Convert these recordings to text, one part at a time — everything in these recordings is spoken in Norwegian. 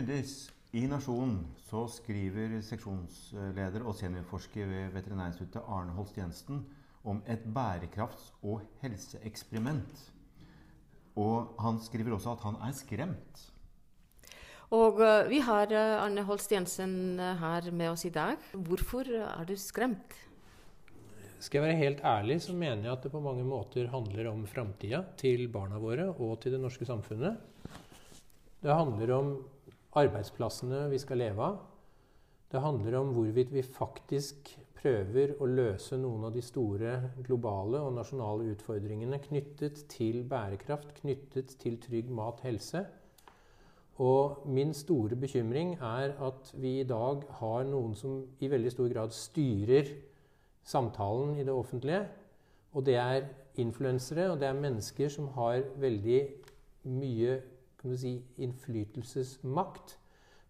Tryndis, i Nasjonen så skriver seksjonsleder og seniorforsker ved Veterinærinstituttet Arne Holst Jensen om et bærekrafts- og helseeksperiment. Og han skriver også at han er skremt. Og uh, vi har uh, Arne Holst Jensen uh, her med oss i dag. Hvorfor er du skremt? Skal jeg være helt ærlig, så mener jeg at det på mange måter handler om framtida til barna våre og til det norske samfunnet. Det handler om arbeidsplassene vi skal leve av. Det handler om hvorvidt vi faktisk prøver å løse noen av de store globale og nasjonale utfordringene knyttet til bærekraft, knyttet til trygg mat, helse. Og min store bekymring er at vi i dag har noen som i veldig stor grad styrer samtalen i det offentlige. Og det er influensere, og det er mennesker som har veldig mye kan du si, innflytelsesmakt,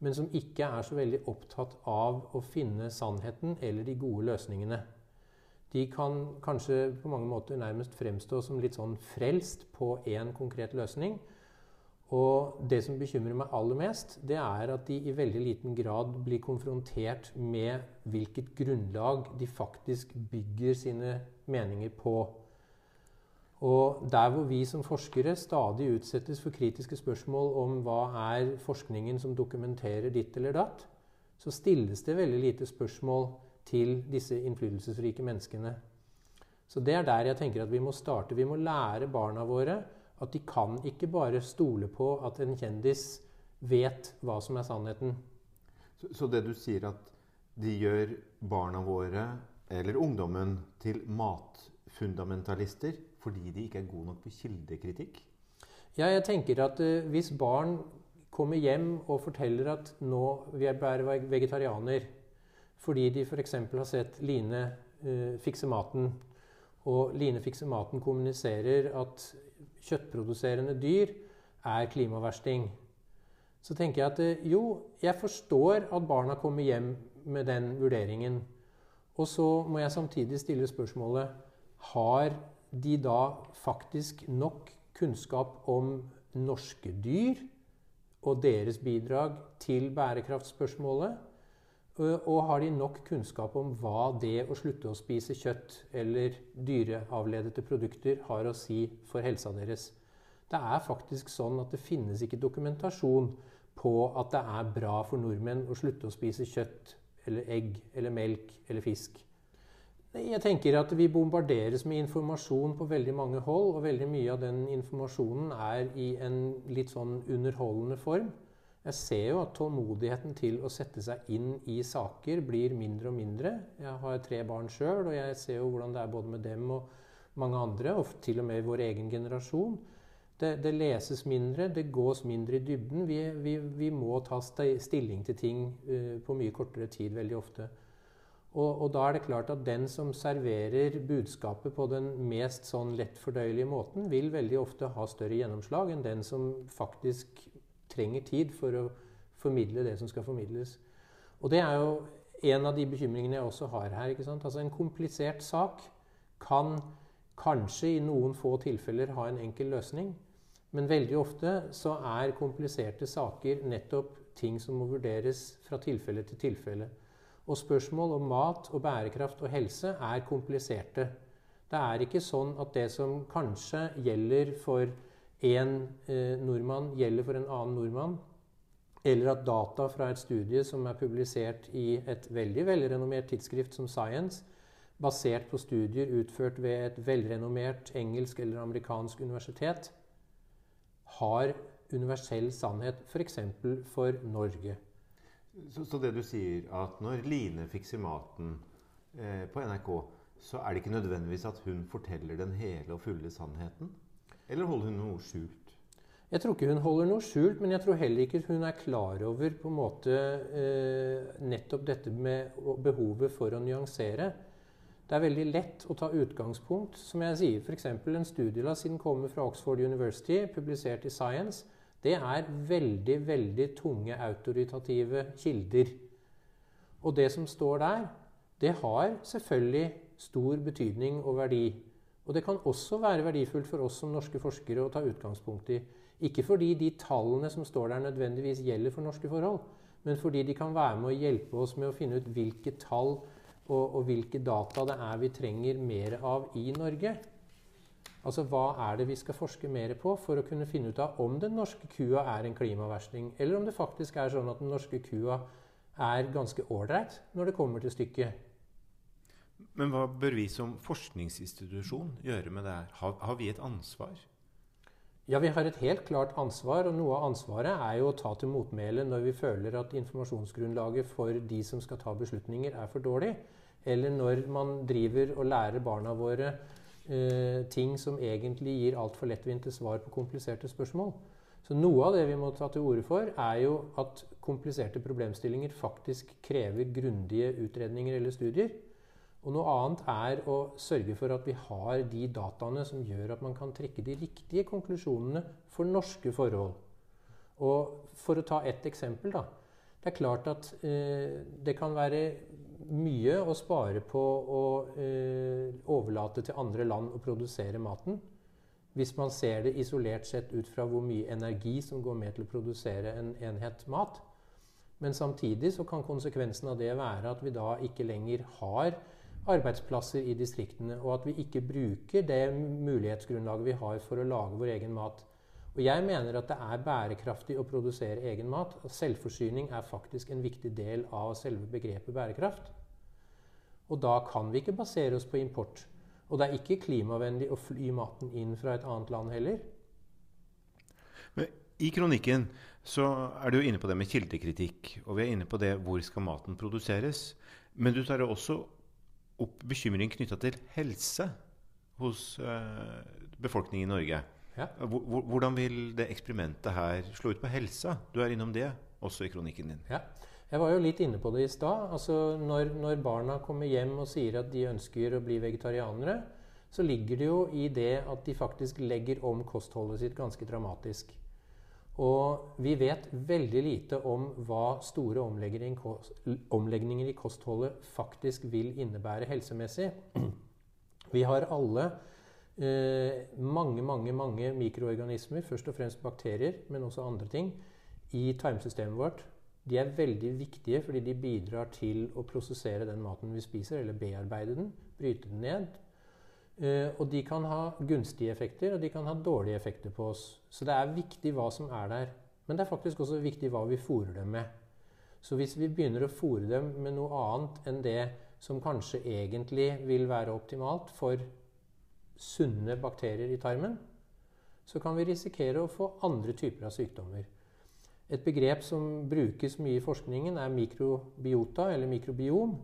men som ikke er så veldig opptatt av å finne sannheten eller de gode løsningene. De kan kanskje på mange måter nærmest fremstå som litt sånn frelst på én konkret løsning. Og det som bekymrer meg aller mest, det er at de i veldig liten grad blir konfrontert med hvilket grunnlag de faktisk bygger sine meninger på. Og der hvor vi som forskere stadig utsettes for kritiske spørsmål om hva er forskningen som dokumenterer ditt eller datt, så stilles det veldig lite spørsmål til disse innflytelsesrike menneskene. Så det er der jeg tenker at vi må starte. Vi må lære barna våre at de kan ikke bare stole på at en kjendis vet hva som er sannheten. Så, så det du sier at de gjør barna våre, eller ungdommen, til matfundamentalister fordi de ikke er gode nok på kildekritikk? Ja, jeg tenker at uh, hvis barn kommer hjem og forteller at nå vil jeg være vegetarianer fordi de f.eks. har sett Line uh, fikse maten, og Line fikse maten kommuniserer at kjøttproduserende dyr er klimaversting, så tenker jeg at uh, jo, jeg forstår at barna kommer hjem med den vurderingen. Og så må jeg samtidig stille spørsmålet har de da faktisk nok kunnskap om norske dyr og deres bidrag til bærekraftspørsmålet? Og har de nok kunnskap om hva det å slutte å spise kjøtt eller dyreavledede produkter har å si for helsa deres? Det er faktisk sånn at det finnes ikke dokumentasjon på at det er bra for nordmenn å slutte å spise kjøtt eller egg eller melk eller fisk. Jeg tenker at vi bombarderes med informasjon på veldig mange hold, og veldig mye av den informasjonen er i en litt sånn underholdende form. Jeg ser jo at tålmodigheten til å sette seg inn i saker blir mindre og mindre. Jeg har tre barn sjøl, og jeg ser jo hvordan det er både med dem og mange andre, og til og med vår egen generasjon. Det, det leses mindre, det gås mindre i dybden. Vi, vi, vi må ta stilling til ting uh, på mye kortere tid veldig ofte. Og, og, da er det klart at den som serverer budskapet på den mest sånn lettfordøyelige måten, vil veldig ofte ha større gjennomslag enn den som faktisk trenger tid for å formidle det som skal formidles. Og det er jo en av de bekymringene jeg også har her. ikke sant? Altså En komplisert sak kan kanskje i noen få tilfeller ha en enkel løsning. Men veldig ofte så er kompliserte saker nettopp ting som må vurderes fra tilfelle til tilfelle. Og spørsmål om mat og bærekraft og helse er kompliserte. Det er ikke sånn at det som kanskje gjelder for én eh, nordmann, gjelder for en annen nordmann. Eller at data fra et studie som er publisert i et veldig velrenommert tidsskrift som Science, basert på studier utført ved et velrenommert engelsk eller amerikansk universitet, har universell sannhet f.eks. For, for Norge. Så, så, det du sier, at når Line fikser maten eh, på NRK, så er det ikke nødvendigvis at hun forteller den hele og fulle sannheten? Eller holder hun noe skjult? Jeg tror ikke hun holder noe skjult, men jeg tror heller ikke hun er klar over på en måte eh, nettopp dette med behovet for å nyansere. Det er veldig lett å ta utgangspunkt, som jeg sier, f.eks. en studie la siden kommer fra Oxford University, publisert i Science, det er veldig, veldig tunge autoritative kilder. Og det som står der, det har selvfølgelig stor betydning og verdi. Og det kan også være verdifullt for oss som norske forskere å ta utgangspunkt i. Ikke fordi de tallene som står der nødvendigvis gjelder for norske forhold, men fordi de kan være med å hjelpe oss med å finne ut hvilke tall og, og hvilke data det er vi trenger mer av i Norge. Altså hva er det vi skal forske mer på for å kunne finne ut av om den norske kua er en klimaversting, eller om det faktisk er sånn at den norske kua er ganske ålreit når det kommer til stykket. Men hva bør vi som forskningsinstitusjon gjøre med det her? Har, har, vi et ansvar? Ja, vi har et helt klart ansvar. Og noe av ansvaret er jo å ta til motmæle når vi føler at informasjonsgrunnlaget for de som skal ta beslutninger, er for dårlig. Eller når man driver og lærer barna våre eh, ting som egentlig gir altfor lettvinte svar på kompliserte spørsmål. Så noe av det vi må ta til orde for, er jo at kompliserte problemstillinger faktisk krever grundige utredninger eller studier. Og noe annet er å sørge for at vi har de dataene som gjør at man kan trekke de riktige konklusjonene for norske forhold. Og for å ta ett eksempel, da. Det er klart at eh, det kan være mye å spare på å eh, overlate til andre land å produsere maten. Hvis man ser det isolert sett ut fra hvor mye energi som går med til å produsere en enhet mat. Men samtidig så kan konsekvensen av det være at vi da ikke lenger har arbeidsplasser i distriktene, og at vi ikke bruker det mulighetsgrunnlaget vi har for å lage vår egen mat. Og jeg mener at det er bærekraftig å produsere egen mat. Selvforsyning er faktisk en viktig del av selve begrepet bærekraft. Og da kan vi ikke basere oss på import. Og det er ikke klimavennlig å fly maten inn fra et annet land heller. Men I kronikken så er du inne på det med kildekritikk, og vi er inne på det hvor skal maten produseres. Men du tar også opp bekymring knytta til helse hos uh, befolkningen i Norge. Ja. Hvordan vil det eksperimentet her slå ut på helsa? Du er innom det også i kronikken din. Ja. Jeg var jo litt inne på det i stad. Altså når, når, barna kommer hjem og sier at de ønsker å bli vegetarianere, så ligger det jo i det at de faktisk legger om kostholdet sitt ganske dramatisk. Og vi vet veldig lite om hva store omlegninger i kostholdet faktisk vil innebære helsemessig. Vi har alle mange, mange, mange mikroorganismer, først og fremst bakterier, men også andre ting, i tarmsystemet vårt. De er veldig viktige fordi de bidrar til å prosessere den maten vi spiser, eller bearbeide den, bryte den ned, Eh, og de kan ha gunstige effekter, og de kan ha dårlige effekter på oss. Så det er viktig hva som er der. Men det er faktisk også viktig hva vi fôrer dem med. Så hvis vi begynner å fôre dem med noe annet enn det som kanskje egentlig vil være optimalt for sunne bakterier i tarmen, så kan vi risikere å få andre typer av sykdommer. Et begrep som brukes mye i forskningen, er mikrobiota, eller mikrobiom.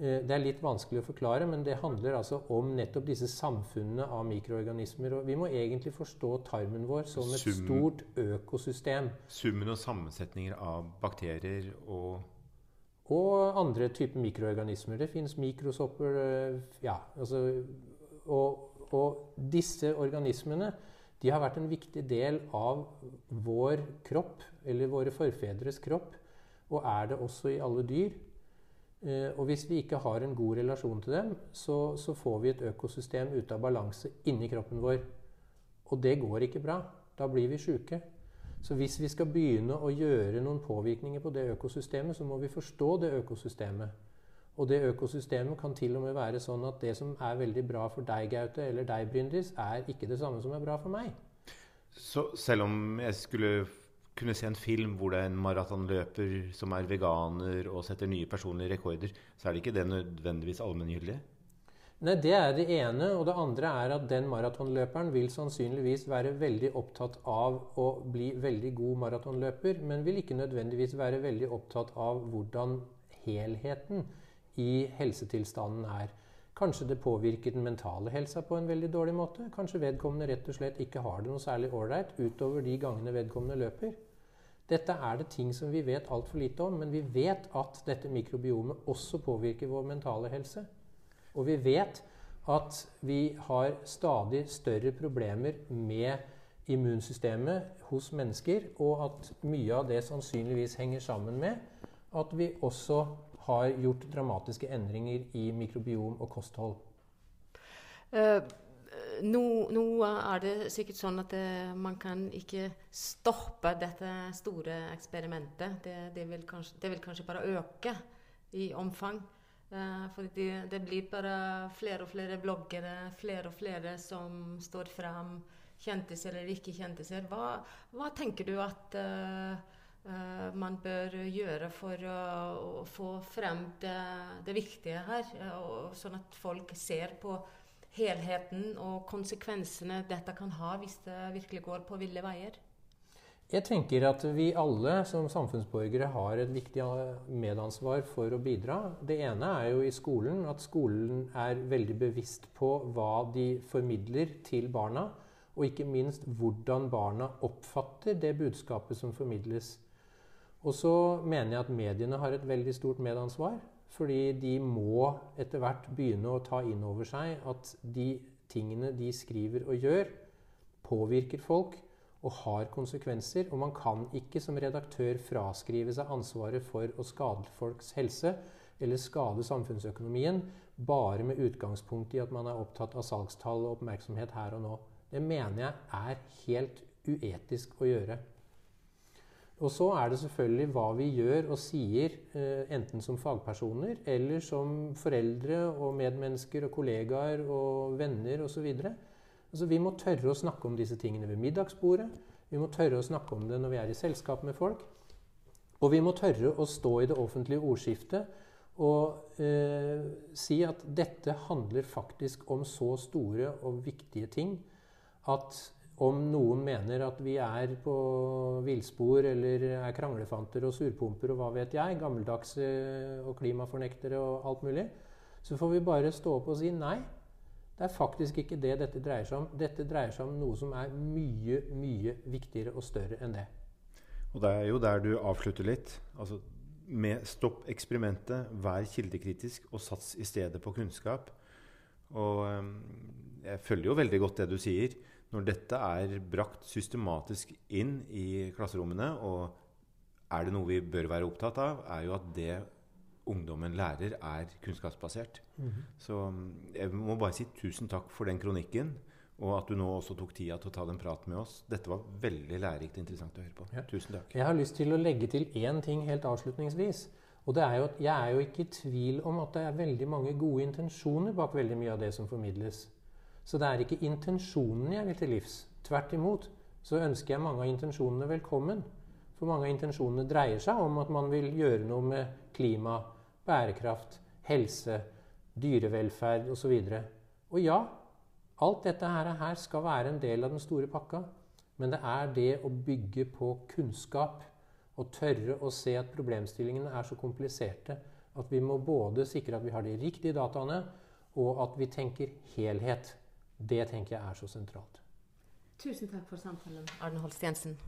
Eh, det er litt vanskelig å forklare, men det handler altså om nettopp disse samfunnene av mikroorganismer. Og vi må egentlig forstå tarmen vår som et Sum, stort økosystem. Summen og sammensetninger av bakterier og Og andre typer mikroorganismer. Det fins mikrosopper eh, Ja, altså og, og, disse organismene de har vært en viktig del av vår kropp, eller våre forfedres kropp, og er det også i alle dyr. Eh, og hvis vi ikke har en god relasjon til dem, så, så får vi et økosystem ute av balanse inni kroppen vår. Og det går ikke bra. Da blir vi sjuke. Så hvis vi skal begynne å gjøre noen påvirkninger på det økosystemet, så må vi forstå det økosystemet. Og det økosystemet kan til og med være sånn at det som er veldig bra for deg, Gaute, eller deg, Bryndis, er ikke det samme som er bra for meg. Så selv om jeg skulle kunne se en film hvor det er en maratonløper som er veganer og setter nye personlige rekorder, så er det ikke det nødvendigvis allmenngyldig? Nei, Det er det ene. Og det andre er at den maratonløperen vil sannsynligvis være veldig opptatt av å bli veldig god maratonløper, men vil ikke nødvendigvis være veldig opptatt av hvordan helheten i helsetilstanden er. Kanskje det påvirker den mentale helsa på en veldig dårlig måte. Kanskje vedkommende rett og slett ikke har det noe særlig ålreit utover de gangene vedkommende løper. Dette er det ting som vi vet altfor lite om, men vi vet at dette mikrobiomet også påvirker vår mentale helse. Og vi vet at vi har stadig større problemer med immunsystemet hos mennesker, og at mye av det sannsynligvis henger sammen med at vi også har gjort dramatiske endringer i mikrobiom og kosthold. Uh, nå, nå, er det sikkert sånn at det, man kan ikke stoppe dette store eksperimentet. Det, det, vil, kanskje, det vil, kanskje, bare øke i omfang. Uh, for det, blir bare flere og flere bloggere, flere og flere som står fram, kjentiser eller ikke kjentiser. Hva, hva tenker du at uh, man bør gjøre for å, få frem det, det viktige her, og, sånn at folk ser på helheten og konsekvensene dette kan ha hvis det virkelig går på ville veier? Jeg tenker at vi alle som samfunnsborgere har et viktig medansvar for å bidra. Det ene er jo i skolen at skolen er veldig bevisst på hva de formidler til barna. Og ikke minst hvordan barna oppfatter det budskapet som formidles. Og så mener jeg at mediene har et veldig stort medansvar. Fordi de må etter hvert begynne å ta inn over seg at de tingene de skriver og gjør, påvirker folk og har konsekvenser. Og man kan ikke som redaktør fraskrive seg ansvaret for å skade folks helse eller skade samfunnsøkonomien bare med utgangspunkt i at man er opptatt av salgstall og oppmerksomhet her og nå. Det mener jeg er helt uetisk å gjøre. Og så er det selvfølgelig hva vi gjør og sier, eh, enten som fagpersoner eller som foreldre og medmennesker og kollegaer og venner osv. Altså, vi må tørre å snakke om disse tingene ved middagsbordet. Vi må tørre å snakke om det når vi er i selskap med folk. Og vi må tørre å stå i det offentlige ordskiftet og eh, si at dette handler faktisk om så store og viktige ting at om noen mener at vi er på villspor eller er kranglefanter og surpumper og hva vet jeg, gammeldagse og klimafornektere og alt mulig, så får vi bare stå opp og si nei. Det er faktisk ikke det dette dreier seg om. Dette dreier seg om noe som er mye, mye viktigere og større enn det. Og det er jo der du avslutter litt. Altså, med stopp eksperimentet, vær kildekritisk og sats i stedet på kunnskap. Og um, jeg følger jo veldig godt det du sier når dette er brakt systematisk inn i klasserommene, og er det noe vi bør være opptatt av, er jo at det ungdommen lærer, er kunnskapsbasert. Mm -hmm. Så jeg må bare si tusen takk for den kronikken. Og at du nå også tok tida til å ta den praten med oss. Dette var veldig lærerikt og interessant å høre på. Ja. Tusen takk. Jeg har lyst til å legge til én ting helt avslutningsvis. Og det er jo at Jeg er jo ikke i tvil om at det er veldig mange gode intensjoner bak veldig mye av det som formidles. Så det er ikke intensjonen jeg vil til livs. Tvert imot så ønsker jeg mange av intensjonene velkommen. For mange av intensjonene dreier seg om at man vil gjøre noe med klima, bærekraft, helse, dyrevelferd osv. Og, så og ja, alt dette her skal være en del av den store pakka. Men det er det å bygge på kunnskap og tørre å se at problemstillingene er så kompliserte at vi må både sikre at vi har de riktige dataene, og at vi tenker helhet. Det tenker jeg er så sentralt. Tusen takk for samtalen, Arne Holst Jensen.